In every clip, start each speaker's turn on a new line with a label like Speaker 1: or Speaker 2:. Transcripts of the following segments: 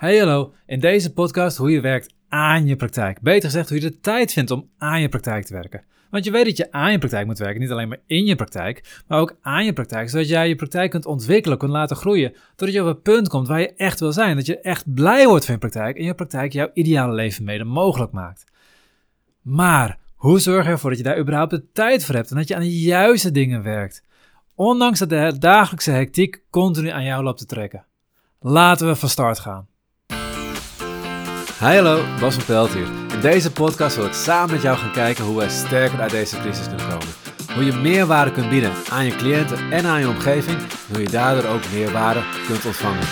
Speaker 1: Hey hallo, in deze podcast hoe je werkt aan je praktijk. Beter gezegd hoe je de tijd vindt om aan je praktijk te werken. Want je weet dat je aan je praktijk moet werken, niet alleen maar in je praktijk, maar ook aan je praktijk, zodat jij je praktijk kunt ontwikkelen, kunt laten groeien, totdat je op het punt komt waar je echt wil zijn, dat je echt blij wordt van je praktijk en je praktijk jouw ideale leven mede mogelijk maakt. Maar hoe zorg je ervoor dat je daar überhaupt de tijd voor hebt en dat je aan de juiste dingen werkt? Ondanks dat de dagelijkse hectiek continu aan jou loopt te trekken. Laten we van start gaan.
Speaker 2: Hi hallo, Bas van Pelt hier. In deze podcast wil ik samen met jou gaan kijken hoe wij sterker uit deze crisis kunnen komen. Hoe je meerwaarde kunt bieden aan je cliënten en aan je omgeving. En hoe je daardoor ook meerwaarde kunt ontvangen.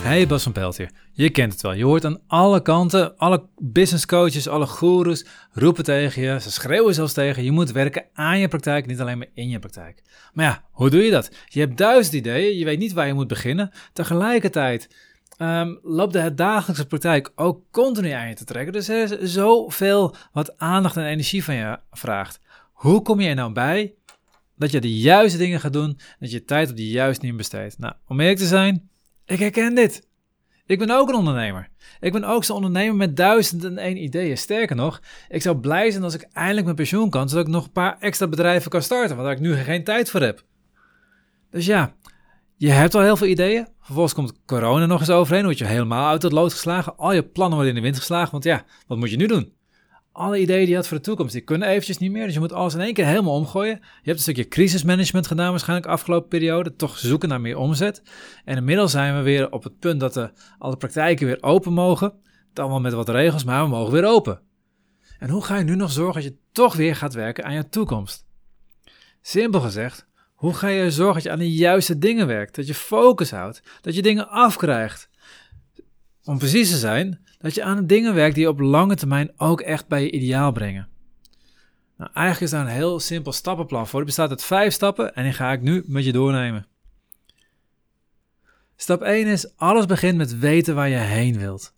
Speaker 1: Hey Bas van Pelt hier. Je kent het wel. Je hoort aan alle kanten, alle business coaches, alle goeroes roepen tegen je. Ze schreeuwen zelfs tegen je. Je moet werken aan je praktijk, niet alleen maar in je praktijk. Maar ja, hoe doe je dat? Je hebt duizend ideeën, je weet niet waar je moet beginnen. Tegelijkertijd um, loopt de dagelijkse praktijk ook continu aan je te trekken. Dus er is zoveel wat aandacht en energie van je vraagt. Hoe kom je er nou bij dat je de juiste dingen gaat doen, dat je tijd op de juiste dingen besteedt? Nou, om eerlijk te zijn, ik herken dit. Ik ben ook een ondernemer. Ik ben ook zo'n ondernemer met duizenden en één ideeën. Sterker nog, ik zou blij zijn als ik eindelijk mijn pensioen kan, zodat ik nog een paar extra bedrijven kan starten, waar ik nu geen tijd voor heb. Dus ja, je hebt al heel veel ideeën. Vervolgens komt corona nog eens overheen. word je helemaal uit het lood geslagen. Al je plannen worden in de wind geslagen. Want ja, wat moet je nu doen? Alle ideeën die je had voor de toekomst, die kunnen eventjes niet meer. Dus je moet alles in één keer helemaal omgooien. Je hebt een stukje crisismanagement gedaan waarschijnlijk afgelopen periode. Toch zoeken naar meer omzet. En inmiddels zijn we weer op het punt dat de, alle praktijken weer open mogen. Dan wel met wat regels, maar we mogen weer open. En hoe ga je nu nog zorgen dat je toch weer gaat werken aan je toekomst? Simpel gezegd, hoe ga je zorgen dat je aan de juiste dingen werkt? Dat je focus houdt, dat je dingen afkrijgt. Om precies te zijn, dat je aan de dingen werkt die op lange termijn ook echt bij je ideaal brengen. Nou, eigenlijk is daar een heel simpel stappenplan voor. Het bestaat uit vijf stappen en die ga ik nu met je doornemen. Stap 1 is, alles begint met weten waar je heen wilt.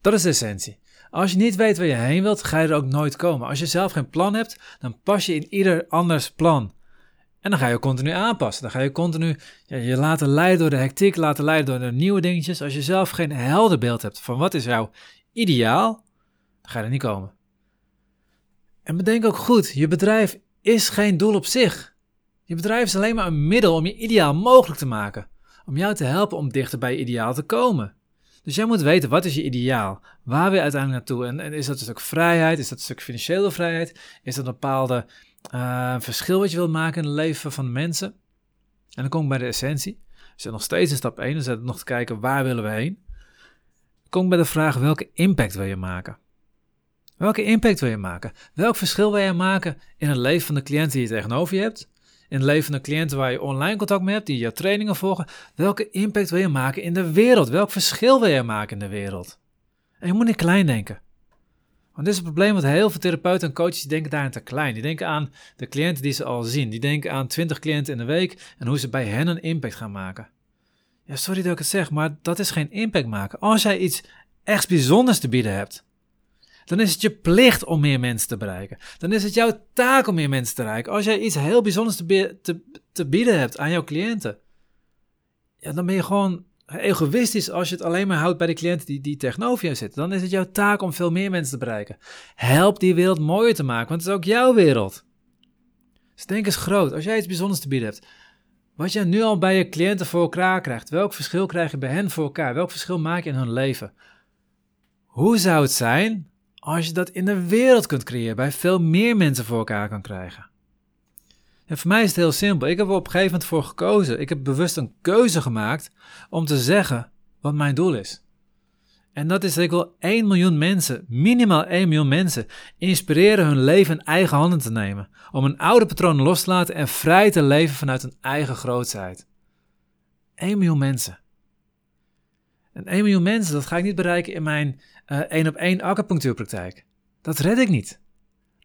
Speaker 1: Dat is de essentie. Als je niet weet waar je heen wilt, ga je er ook nooit komen. Als je zelf geen plan hebt, dan pas je in ieder anders plan. En dan ga je continu aanpassen. Dan ga je continu ja, je laten leiden door de hectiek, laten leiden door de nieuwe dingetjes. Als je zelf geen helder beeld hebt van wat is jouw ideaal, dan ga je er niet komen. En bedenk ook goed, je bedrijf is geen doel op zich. Je bedrijf is alleen maar een middel om je ideaal mogelijk te maken. Om jou te helpen om dichter bij je ideaal te komen. Dus jij moet weten, wat is je ideaal? Waar wil je uiteindelijk naartoe? En, en is dat een stuk vrijheid? Is dat een stuk financiële vrijheid? Is dat een bepaalde uh, verschil wat je wilt maken in het leven van mensen. En dan kom ik bij de essentie. We zijn nog steeds in stap 1, dan zitten nog te kijken waar willen we heen. Dan kom ik bij de vraag welke impact wil je maken? Welke impact wil je maken? Welk verschil wil je maken in het leven van de cliënten die je tegenover je hebt? In het leven van de cliënten waar je online contact mee hebt, die jouw trainingen volgen. Welke impact wil je maken in de wereld? Welk verschil wil je maken in de wereld? En je moet niet klein denken. Want dit is het probleem met heel veel therapeuten en coaches denken daarin te klein. Die denken aan de cliënten die ze al zien. Die denken aan 20 cliënten in de week en hoe ze bij hen een impact gaan maken. Ja, sorry dat ik het zeg, maar dat is geen impact maken. Als jij iets echt bijzonders te bieden hebt, dan is het je plicht om meer mensen te bereiken. Dan is het jouw taak om meer mensen te bereiken. Als jij iets heel bijzonders te, te bieden hebt aan jouw cliënten, ja, dan ben je gewoon egoïstisch als je het alleen maar houdt bij de cliënten die, die tegenover je zitten. Dan is het jouw taak om veel meer mensen te bereiken. Help die wereld mooier te maken, want het is ook jouw wereld. Dus denk eens groot. Als jij iets bijzonders te bieden hebt, wat jij nu al bij je cliënten voor elkaar krijgt, welk verschil krijg je bij hen voor elkaar? Welk verschil maak je in hun leven? Hoe zou het zijn als je dat in de wereld kunt creëren, bij veel meer mensen voor elkaar kan krijgen? En voor mij is het heel simpel. Ik heb er op een gegeven moment voor gekozen. Ik heb bewust een keuze gemaakt om te zeggen wat mijn doel is. En dat is dat ik wil 1 miljoen mensen, minimaal 1 miljoen mensen, inspireren hun leven in eigen handen te nemen. Om hun oude patronen los te laten en vrij te leven vanuit hun eigen grootheid. 1 miljoen mensen. En 1 miljoen mensen, dat ga ik niet bereiken in mijn uh, eh, 1 op 1 acupunctuurpraktijk. Dat red ik niet.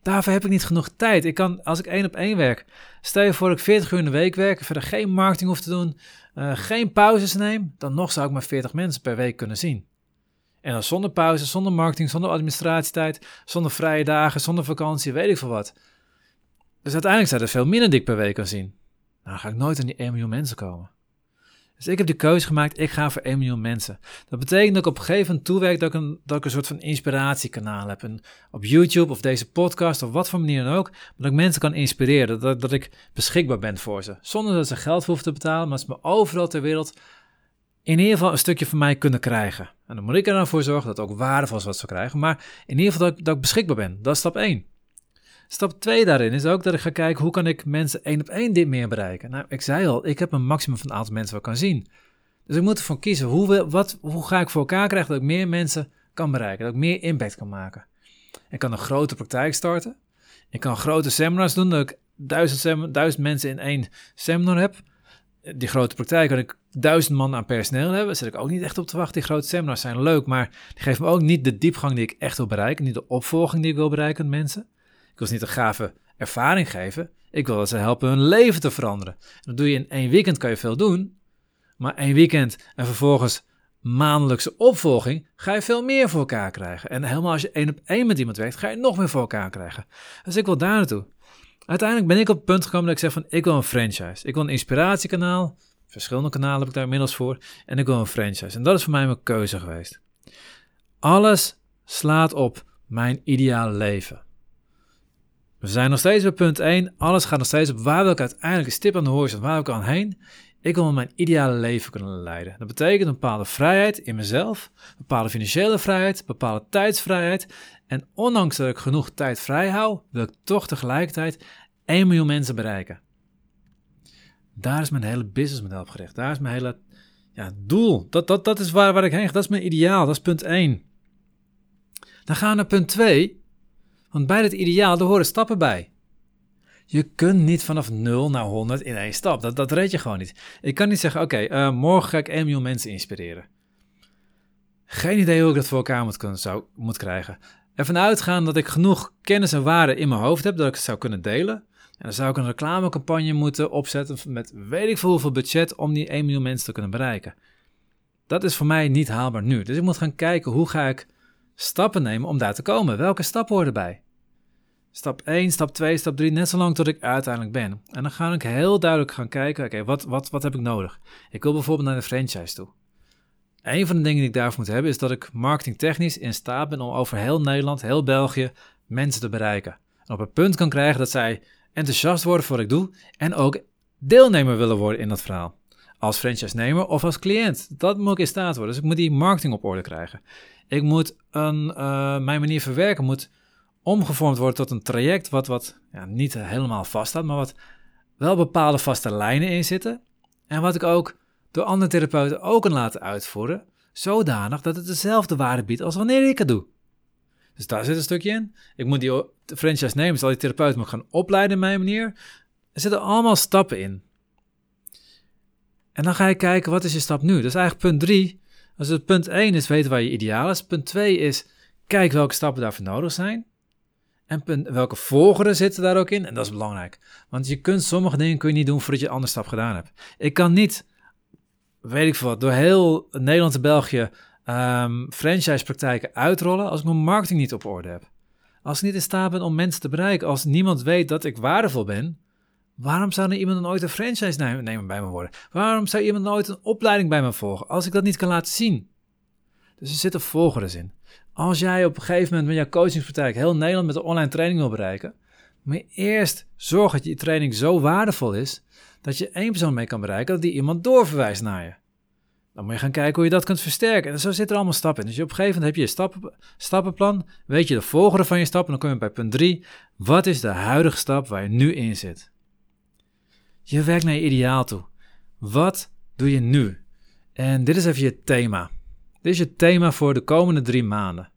Speaker 1: Daarvoor heb ik niet genoeg tijd. Ik kan, als ik één op één werk, stel je voor dat ik 40 uur in de week werk, verder geen marketing hoef te doen, uh, geen pauzes neem, dan nog zou ik maar 40 mensen per week kunnen zien. En dan zonder pauze, zonder marketing, zonder administratietijd, zonder vrije dagen, zonder vakantie, weet ik veel wat. Dus uiteindelijk zijn er veel minder dik per week kan zien. Nou, dan ga ik nooit aan die 1 miljoen mensen komen. Dus ik heb de keuze gemaakt, ik ga voor 1 miljoen mensen. Dat betekent dat ik op een gegeven moment toewerk dat ik een, dat ik een soort van inspiratiekanaal heb. En op YouTube of deze podcast of wat voor manier dan ook. Dat ik mensen kan inspireren, dat, dat ik beschikbaar ben voor ze. Zonder dat ze geld hoeven te betalen, maar ze me overal ter wereld in ieder geval een stukje van mij kunnen krijgen. En dan moet ik er dan voor zorgen dat het ook waardevol is wat ze krijgen. Maar in ieder geval dat dat ik beschikbaar ben. Dat is stap 1. Stap 2 daarin is ook dat ik ga kijken hoe kan ik mensen één op één dit meer bereiken. Nou, ik zei al, ik heb een maximum van een aantal mensen wat ik kan zien. Dus ik moet ervan kiezen, hoe, wat, hoe ga ik voor elkaar krijgen dat ik meer mensen kan bereiken, dat ik meer impact kan maken. Ik kan een grote praktijk starten. Ik kan grote seminars doen, dat ik duizend, duizend mensen in één seminar heb. Die grote praktijk kan ik duizend man aan personeel hebben. Daar zit ik ook niet echt op te wachten. Die grote seminars zijn leuk, maar die geven me ook niet de diepgang die ik echt wil bereiken. Niet de opvolging die ik wil bereiken met mensen. Ik wil niet een gave ervaring geven. Ik wil dat ze helpen hun leven te veranderen. En dat doe je in één weekend, kan je veel doen. Maar één weekend en vervolgens maandelijkse opvolging, ga je veel meer voor elkaar krijgen. En helemaal als je één op één met iemand werkt, ga je nog meer voor elkaar krijgen. Dus ik wil daar naartoe. Uiteindelijk ben ik op het punt gekomen dat ik zeg van, ik wil een franchise. Ik wil een inspiratiekanaal. Verschillende kanalen heb ik daar inmiddels voor. En ik wil een franchise. En dat is voor mij mijn keuze geweest. Alles slaat op mijn ideale leven. We zijn nog steeds bij punt 1. Alles gaat nog steeds op waar wil ik uiteindelijk een stip aan de horizon, waar wil ik aan heen? Ik wil mijn ideale leven kunnen leiden. Dat betekent een bepaalde vrijheid in mezelf, een bepaalde financiële vrijheid, een bepaalde tijdsvrijheid. En ondanks dat ik genoeg tijd vrij hou, wil ik toch tegelijkertijd 1 miljoen mensen bereiken. Daar is mijn hele businessmodel op gericht. Daar is mijn hele ja, doel. Dat, dat, dat is waar, waar ik heen ga. Dat is mijn ideaal. Dat is punt 1. Dan gaan we naar punt 2. Want bij het ideaal, er horen stappen bij. Je kunt niet vanaf 0 naar 100 in één stap. Dat, dat red je gewoon niet. Ik kan niet zeggen, oké, eh, morgen ga ik 1 miljoen mensen inspireren. Geen idee hoe ik dat voor elkaar moet, kunnen, zou, moet krijgen. Ervan uitgaan dat ik genoeg kennis en waarde in mijn hoofd heb, dat ik het zou kunnen delen. En dan zou ik een reclamecampagne moeten opzetten met weet ik veel hoeveel budget om die 1 miljoen mensen te kunnen bereiken. Dat is voor mij niet haalbaar nu. Dus ik moet gaan kijken hoe ga ik stappen nemen om daar te komen. Welke stappen horen erbij? Stap 1, stap 2, stap 3, net zo lang tot ik uiteindelijk ben. En dan ga ik heel duidelijk gaan kijken, oké, wat, wat, wat heb ik nodig? Ik wil bijvoorbeeld naar de franchise toe. Een van de dingen die ik daarvoor moet hebben, is dat ik marketingtechnisch in staat ben om over heel Nederland, heel België, mensen te bereiken. En op een punt kan krijgen dat zij enthousiast worden voor wat ik doe en ook deelnemer willen worden in dat verhaal. Als franchise-nemer of als cliënt. Dat moet ik in staat worden. Dus ik moet die marketing op orde krijgen. Ik moet een, uh, mijn manier verwerken moet omgevormd worden tot een traject wat, wat ja, niet helemaal vast staat, maar wat wel bepaalde vaste lijnen in zitten. En wat ik ook door andere therapeuten ook kan laten uitvoeren, zodanig dat het dezelfde waarde biedt als wanneer ik het doe. Dus daar zit een stukje in. Ik moet die franchise nemen, zal die therapeut me gaan opleiden in mijn manier. Er zitten allemaal stappen in. En dan ga je kijken, wat is je stap nu? Dat is eigenlijk punt 3. Als het punt 1 is weten waar je ideaal is. Punt 2 is, kijk welke stappen daarvoor nodig zijn. En punt, welke volgorde zitten daar ook in? En dat is belangrijk. Want je kunt sommige dingen kun je niet doen voordat je een andere stap gedaan hebt. Ik kan niet, weet ik veel wat, door heel Nederland en België um, franchise-praktijken uitrollen als ik mijn marketing niet op orde heb. Als ik niet in staat ben om mensen te bereiken, als niemand weet dat ik waardevol ben, waarom zou er iemand dan ooit een franchise nemen bij me worden? Waarom zou iemand dan ooit een opleiding bij me volgen als ik dat niet kan laten zien? Dus er zitten volgers in. Als jij op een gegeven moment met jouw coachingspraktijk heel Nederland met een online training wil bereiken, moet je eerst zorgen dat je training zo waardevol is dat je één persoon mee kan bereiken, dat die iemand doorverwijst naar je. Dan moet je gaan kijken hoe je dat kunt versterken. En zo zitten er allemaal stappen in. Dus op een gegeven moment heb je je stappen, stappenplan, weet je de volgorde van je stappen, dan kom je bij punt 3. Wat is de huidige stap waar je nu in zit? Je werkt naar je ideaal toe. Wat doe je nu? En dit is even je thema. Dit is je thema voor de komende drie maanden.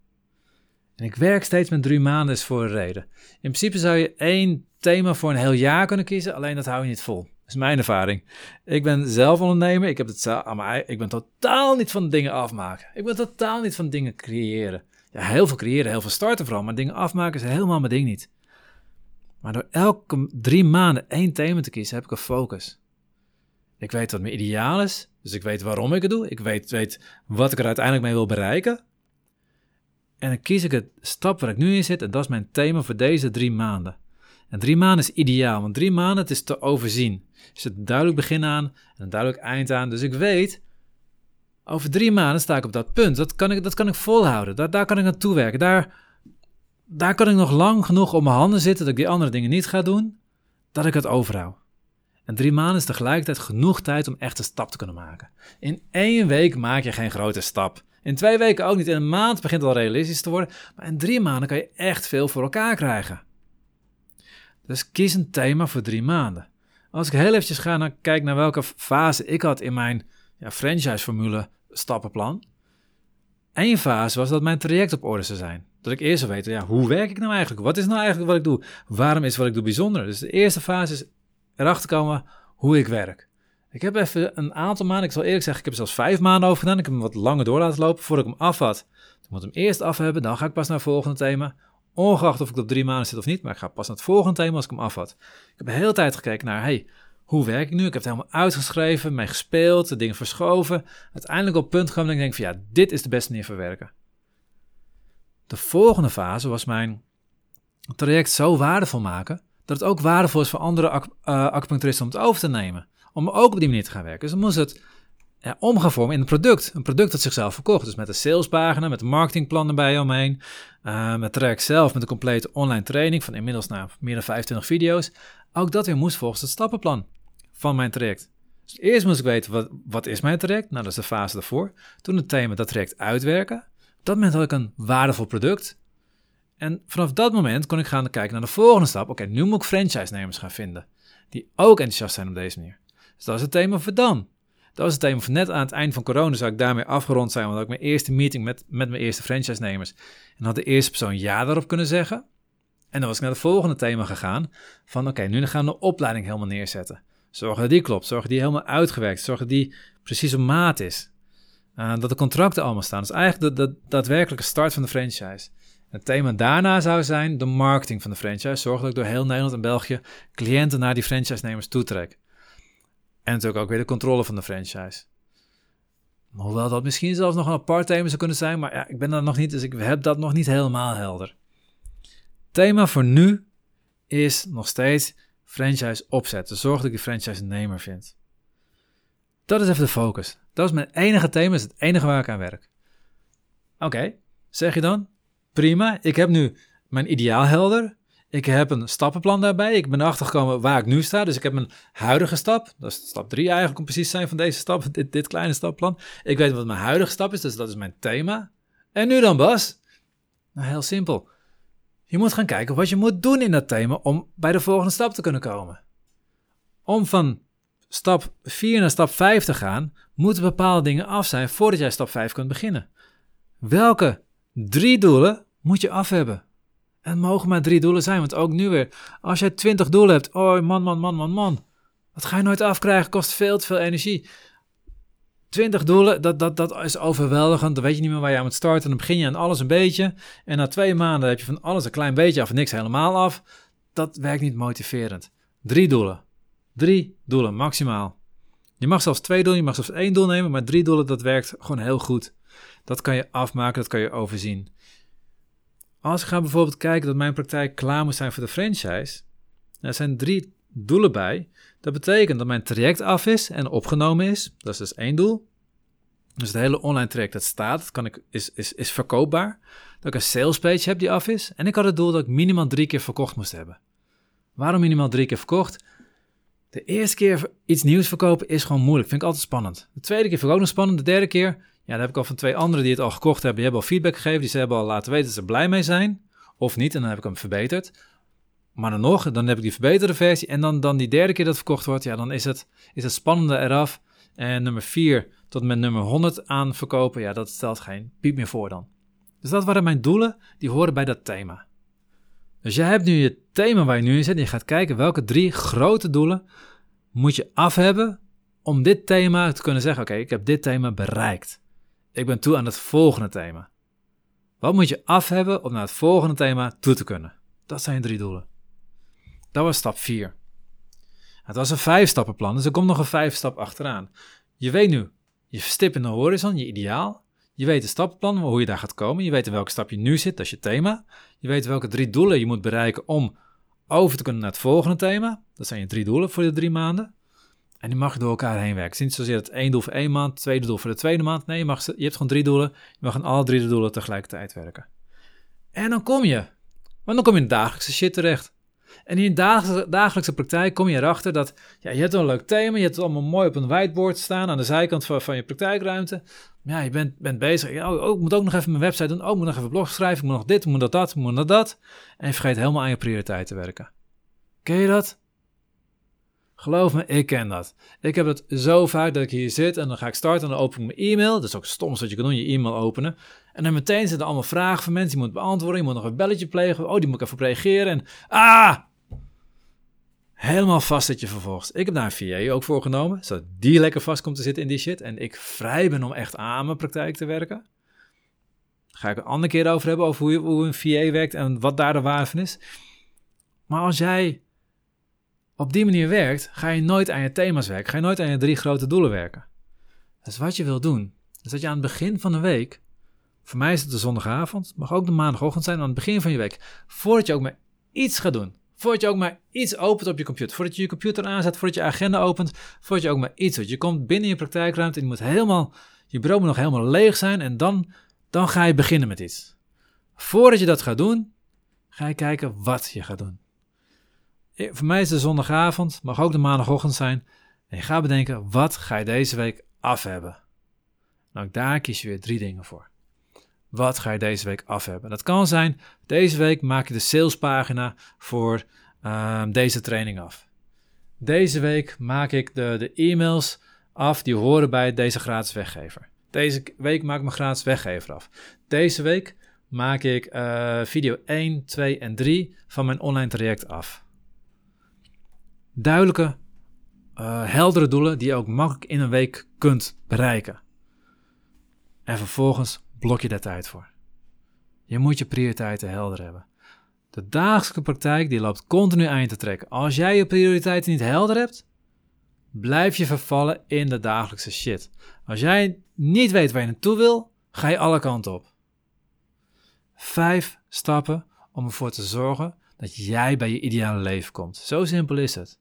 Speaker 1: En ik werk steeds met drie maanden is voor een reden. In principe zou je één thema voor een heel jaar kunnen kiezen, alleen dat hou je niet vol. Dat is mijn ervaring. Ik ben zelf ondernemer, ik, heb het ik ben totaal niet van dingen afmaken. Ik ben totaal niet van dingen creëren. Ja, heel veel creëren, heel veel starten vooral, maar dingen afmaken is helemaal mijn ding niet. Maar door elke drie maanden één thema te kiezen, heb ik een focus. Ik weet wat mijn ideaal is, dus ik weet waarom ik het doe. Ik weet, weet wat ik er uiteindelijk mee wil bereiken. En dan kies ik het stap waar ik nu in zit en dat is mijn thema voor deze drie maanden. En drie maanden is ideaal, want drie maanden het is te overzien. Er zit een duidelijk begin aan en een duidelijk eind aan. Dus ik weet, over drie maanden sta ik op dat punt. Dat kan ik, dat kan ik volhouden. Daar, daar kan ik naartoe werken. Daar, daar kan ik nog lang genoeg op mijn handen zitten dat ik die andere dingen niet ga doen, dat ik het overhoud. En drie maanden is tegelijkertijd genoeg tijd om echt een stap te kunnen maken. In één week maak je geen grote stap. In twee weken ook niet. In een maand begint het al realistisch te worden. Maar in drie maanden kan je echt veel voor elkaar krijgen. Dus kies een thema voor drie maanden. Als ik heel eventjes ga naar, kijk naar welke fase ik had in mijn ja, franchise-formule stappenplan. Eén fase was dat mijn traject op orde zou zijn. Dat ik eerst zou weten, ja, hoe werk ik nou eigenlijk? Wat is nou eigenlijk wat ik doe? Waarom is wat ik doe bijzonder? Dus de eerste fase is erachter komen hoe ik werk. Ik heb even een aantal maanden, ik zal eerlijk zeggen, ik heb er zelfs vijf maanden over gedaan. Ik heb hem wat langer door laten lopen voordat ik hem af had. Ik moet hem eerst af hebben, dan ga ik pas naar het volgende thema. Ongeacht of ik op drie maanden zit of niet, maar ik ga pas naar het volgende thema als ik hem af had. Ik heb de hele tijd gekeken naar, hey, hoe werk ik nu? Ik heb het helemaal uitgeschreven, mee gespeeld, de dingen verschoven. Uiteindelijk op het punt kwam dat ik denk van, ja, dit is de beste manier van werken. De volgende fase was mijn traject zo waardevol maken dat het ook waardevol is voor andere uh, acupuncturisten om het over te nemen. Om ook op die manier te gaan werken. Dus dan moest het ja, omgevormd in een product. Een product dat zichzelf verkocht. Dus met een salespagina, met een marketingplan erbij omheen. Uh, met het traject zelf, met een complete online training van inmiddels nou, meer dan 25 video's. Ook dat weer moest volgens het stappenplan van mijn traject. Dus eerst moest ik weten, wat, wat is mijn traject? Nou, dat is de fase daarvoor. Toen het thema dat traject uitwerken. Dat moment had ik een waardevol product. En vanaf dat moment kon ik gaan kijken naar de volgende stap. Oké, nu moet ik franchise-nemers gaan vinden. Die ook enthousiast zijn op deze manier. Dus dat is het thema voor dan. Dat was het thema van net aan het eind van corona zou ik daarmee afgerond zijn. Want had ik mijn eerste meeting met, met mijn eerste franchise-nemers. En had de eerste persoon ja daarop kunnen zeggen. En dan was ik naar het volgende thema gegaan. Van oké, nu gaan we de opleiding helemaal neerzetten. Zorgen dat die klopt. Zorgen dat die helemaal uitgewerkt. Zorgen dat die precies op maat is. Uh, dat de contracten allemaal staan. Dus eigenlijk de, de daadwerkelijke start van de franchise. Het thema daarna zou zijn de marketing van de franchise. Zorg dat ik door heel Nederland en België cliënten naar die franchise-nemers toetrek. En natuurlijk ook weer de controle van de franchise. Hoewel dat misschien zelfs nog een apart thema zou kunnen zijn, maar ja, ik ben daar nog niet, dus ik heb dat nog niet helemaal helder. Thema voor nu is nog steeds franchise opzetten. Zorg dat ik die franchise-nemer vind. Dat is even de focus. Dat is mijn enige thema, is het enige waar ik aan werk. Oké, zeg je dan? Prima, ik heb nu mijn ideaal helder. Ik heb een stappenplan daarbij. Ik ben erachter gekomen waar ik nu sta. Dus ik heb mijn huidige stap. Dat is stap 3 eigenlijk om precies te zijn van deze stap. Dit, dit kleine stapplan. Ik weet wat mijn huidige stap is. Dus dat is mijn thema. En nu dan Bas? Nou, heel simpel. Je moet gaan kijken wat je moet doen in dat thema om bij de volgende stap te kunnen komen. Om van stap 4 naar stap 5 te gaan, moeten bepaalde dingen af zijn voordat jij stap 5 kunt beginnen. Welke drie doelen moet je af hebben? En mogen maar drie doelen zijn, want ook nu weer, als je 20 doelen hebt, oh man, man, man, man, man. Dat ga je nooit afkrijgen, kost veel te veel energie. 20 doelen, dat, dat, dat is overweldigend. Dan weet je niet meer waar je aan moet starten. Dan begin je aan alles een beetje. En na twee maanden heb je van alles een klein beetje af en niks helemaal af. Dat werkt niet motiverend. Drie doelen. Drie doelen, maximaal. Je mag zelfs twee doelen, je mag zelfs één doel nemen, maar drie doelen, dat werkt gewoon heel goed. Dat kan je afmaken, dat kan je overzien. Als ik ga bijvoorbeeld kijken dat mijn praktijk klaar moet zijn voor de franchise, er zijn drie doelen bij. Dat betekent dat mijn traject af is en opgenomen is. Dat is dus één doel. Dus het hele online traject dat staat, kan ik, is, is, is verkoopbaar. Dat ik een sales page heb die af is. En ik had het doel dat ik minimaal drie keer verkocht moest hebben. Waarom minimaal drie keer verkocht? De eerste keer iets nieuws verkopen is gewoon moeilijk. Vind ik altijd spannend. De tweede keer vind ik ook nog spannend. De derde keer, ja, dan heb ik al van twee anderen die het al gekocht hebben. Die hebben al feedback gegeven. Die ze hebben al laten weten dat ze blij mee zijn. Of niet. En dan heb ik hem verbeterd. Maar dan nog, dan heb ik die verbeterde versie. En dan, dan die derde keer dat verkocht wordt, ja, dan is het, is het spannende eraf. En nummer 4 tot met nummer 100 aan verkopen, ja, dat stelt geen piep meer voor dan. Dus dat waren mijn doelen, die horen bij dat thema. Dus je hebt nu je thema waar je nu in zit. En je gaat kijken welke drie grote doelen moet je af hebben om dit thema te kunnen zeggen: Oké, ik heb dit thema bereikt. Ik ben toe aan het volgende thema. Wat moet je af hebben om naar het volgende thema toe te kunnen? Dat zijn drie doelen. Dat was stap 4. Het was een vijf stappenplan, dus er komt nog een vijf stap achteraan. Je weet nu je stip in de horizon, je ideaal. Je weet de stappenplan, hoe je daar gaat komen. Je weet in welke stap je nu zit, dat is je thema. Je weet welke drie doelen je moet bereiken om over te kunnen naar het volgende thema. Dat zijn je drie doelen voor de drie maanden. En die mag je door elkaar heen werken. Het is niet zozeer het één doel voor één maand, tweede doel voor de tweede maand. Nee, je, mag, je hebt gewoon drie doelen. Je mag aan alle drie de doelen tegelijkertijd werken. En dan kom je. Want dan kom je in de dagelijkse shit terecht. En in je dagelijkse, praktijk kom je erachter dat ja, je hebt een leuk thema, je hebt het allemaal mooi op een whiteboard staan aan de zijkant van, van je praktijkruimte. Maar ja, je bent, bent bezig. Ja, oh, ik moet ook nog even mijn website doen. Oh, ik moet nog even blog schrijven. Ik moet nog dit, ik moet dat, ik moet nog dat. En je vergeet helemaal aan je prioriteiten te werken. Ken je dat? Geloof me, ik ken dat. Ik heb het zo vaak dat ik hier zit en dan ga ik starten en dan open ik mijn e-mail. Dat is ook stom wat je kan doen, je e-mail openen. En dan meteen zitten allemaal vragen van mensen die moet beantwoorden. Je moet nog een belletje plegen. Oh, die moet ik even op reageren. En ah! Helemaal vast zit je vervolgens. Ik heb daar een VA ook voor genomen, zodat die lekker vast komt te zitten in die shit. En ik vrij ben om echt aan mijn praktijk te werken. Ga ik een andere keer over hebben, over hoe, hoe een VA werkt en wat daar de waarde van is. Maar als jij op die manier werkt, ga je nooit aan je thema's werken. Ga je nooit aan je drie grote doelen werken. Dus wat je wil doen, is dat je aan het begin van de week, voor mij is het de zondagavond, mag ook de maandagochtend zijn, aan het begin van je week, voordat je ook maar iets gaat doen, voordat je ook maar iets opent op je computer, voordat je je computer aanzet, voordat je agenda opent, voordat je ook maar iets doet. Je komt binnen je praktijkruimte en je moet helemaal, je bureau moet nog helemaal leeg zijn en dan, dan ga je beginnen met iets. Voordat je dat gaat doen, ga je kijken wat je gaat doen. Eh, voor mij is de zondagavond, mag ook de maandagochtend zijn. En je gaat bedenken, wat ga je deze week af hebben? Nou, daar kies je weer drie dingen voor. Wat ga je deze week af hebben? Dat kan zijn, deze week maak je de salespagina voor uh, deze training af. Deze week maak ik de, de e-mails af die horen bij deze gratis weggever. Deze week maak ik mijn gratis weggever af. Deze week maak ik uh, video 1, 2 en 3 van mijn online traject af duidelijke, uh, heldere doelen die je ook makkelijk in een week kunt bereiken. En vervolgens blok je daar tijd voor. Je moet je prioriteiten helder hebben. De dagelijkse praktijk die loopt continu aan je te trekken. Als jij je prioriteiten niet helder hebt, blijf je vervallen in de dagelijkse shit. Als jij niet weet waar je naartoe wil, ga je alle kanten op. Vijf stappen om ervoor te zorgen dat jij bij je ideale leven komt. Zo simpel is het.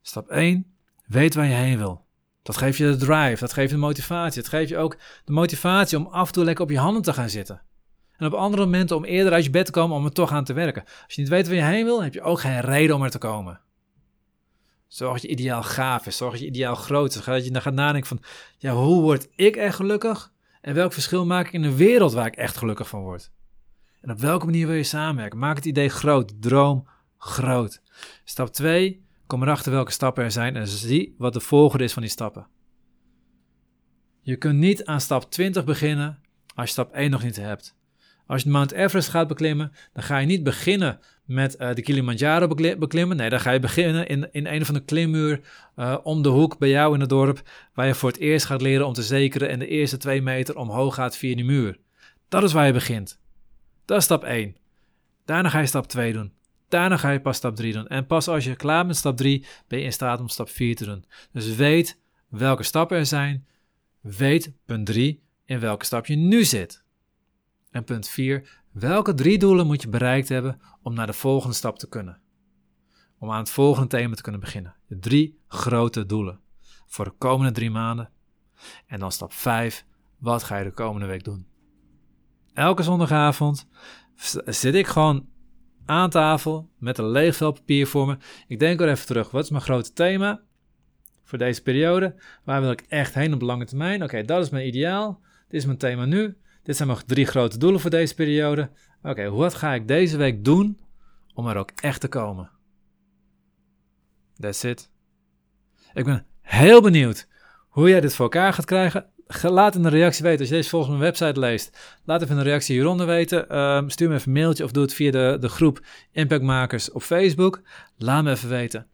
Speaker 1: Stap 1. Weet waar je heen wil. Dat geeft je de drive, dat geeft je de motivatie. Dat geeft je ook de motivatie om af en toe lekker op je handen te gaan zitten. En op andere momenten om eerder uit je bed te komen om er toch aan te werken. Als je niet weet waar je heen wil, heb je ook geen reden om er te komen. Zorg dat je ideaal gaaf is, zorg dat je ideaal groot is. Dat je dan gaat nadenken van, ja, hoe word ik echt gelukkig? En welk verschil maak ik in een wereld waar ik echt gelukkig van word? En op welke manier wil je samenwerken? Maak het idee groot, droom groot. Stap 2, Kom erachter welke stappen er zijn en zie wat de volgorde is van die stappen. Je kunt niet aan stap 20 beginnen als je stap 1 nog niet hebt. Als je Mount Everest gaat beklimmen, dan ga je niet beginnen met uh, de Kilimanjaro beklimmen. Nee, dan ga je beginnen in, in een van de klimmuur uh, om de hoek bij jou in het dorp, waar je voor het eerst gaat leren om te zekeren en de eerste twee meter omhoog gaat via die muur. Dat is waar je begint. Dat is stap 1. Daarna ga je stap 2 doen. Daarna ga je pas stap 3 doen. En pas als je klaar bent stap 3, ben je in staat om stap 4 te doen. Dus weet welke stappen er zijn. Weet, punt 3, in welke stap je nu zit. En punt 4, welke drie doelen moet je bereikt hebben om naar de volgende stap te kunnen? Om aan het volgende thema te kunnen beginnen. De drie grote doelen voor de komende drie maanden. En dan stap 5, wat ga je de komende week doen? Elke zondagavond zit ik gewoon aan tafel met een leeg vel papier voor me. Ik denk er even terug. Wat is mijn grote thema voor deze periode? Waar wil ik echt heen op lange termijn? Oké, dat is mijn ideaal. Dit is mijn thema nu. Dit zijn mijn drie grote doelen voor deze periode. Oké, wat ga ik deze week doen om er ook echt te komen? That's it. Ik ben heel benieuwd hoe jij dit voor elkaar gaat krijgen laat de reactie weten als je deze volgens mijn website leest. Laat even een reactie hieronder weten. Um, stuur me even een mailtje of doe het via de, de groep Impactmakers op Facebook. Laat me even weten.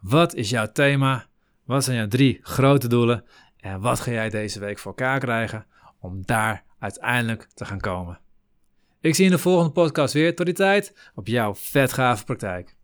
Speaker 1: Wat is jouw thema? Wat zijn jouw drie grote doelen? En wat ga jij deze week voor elkaar krijgen om daar uiteindelijk te gaan komen? Ik zie je in de volgende podcast weer. Tot die tijd op jouw vetgave praktijk.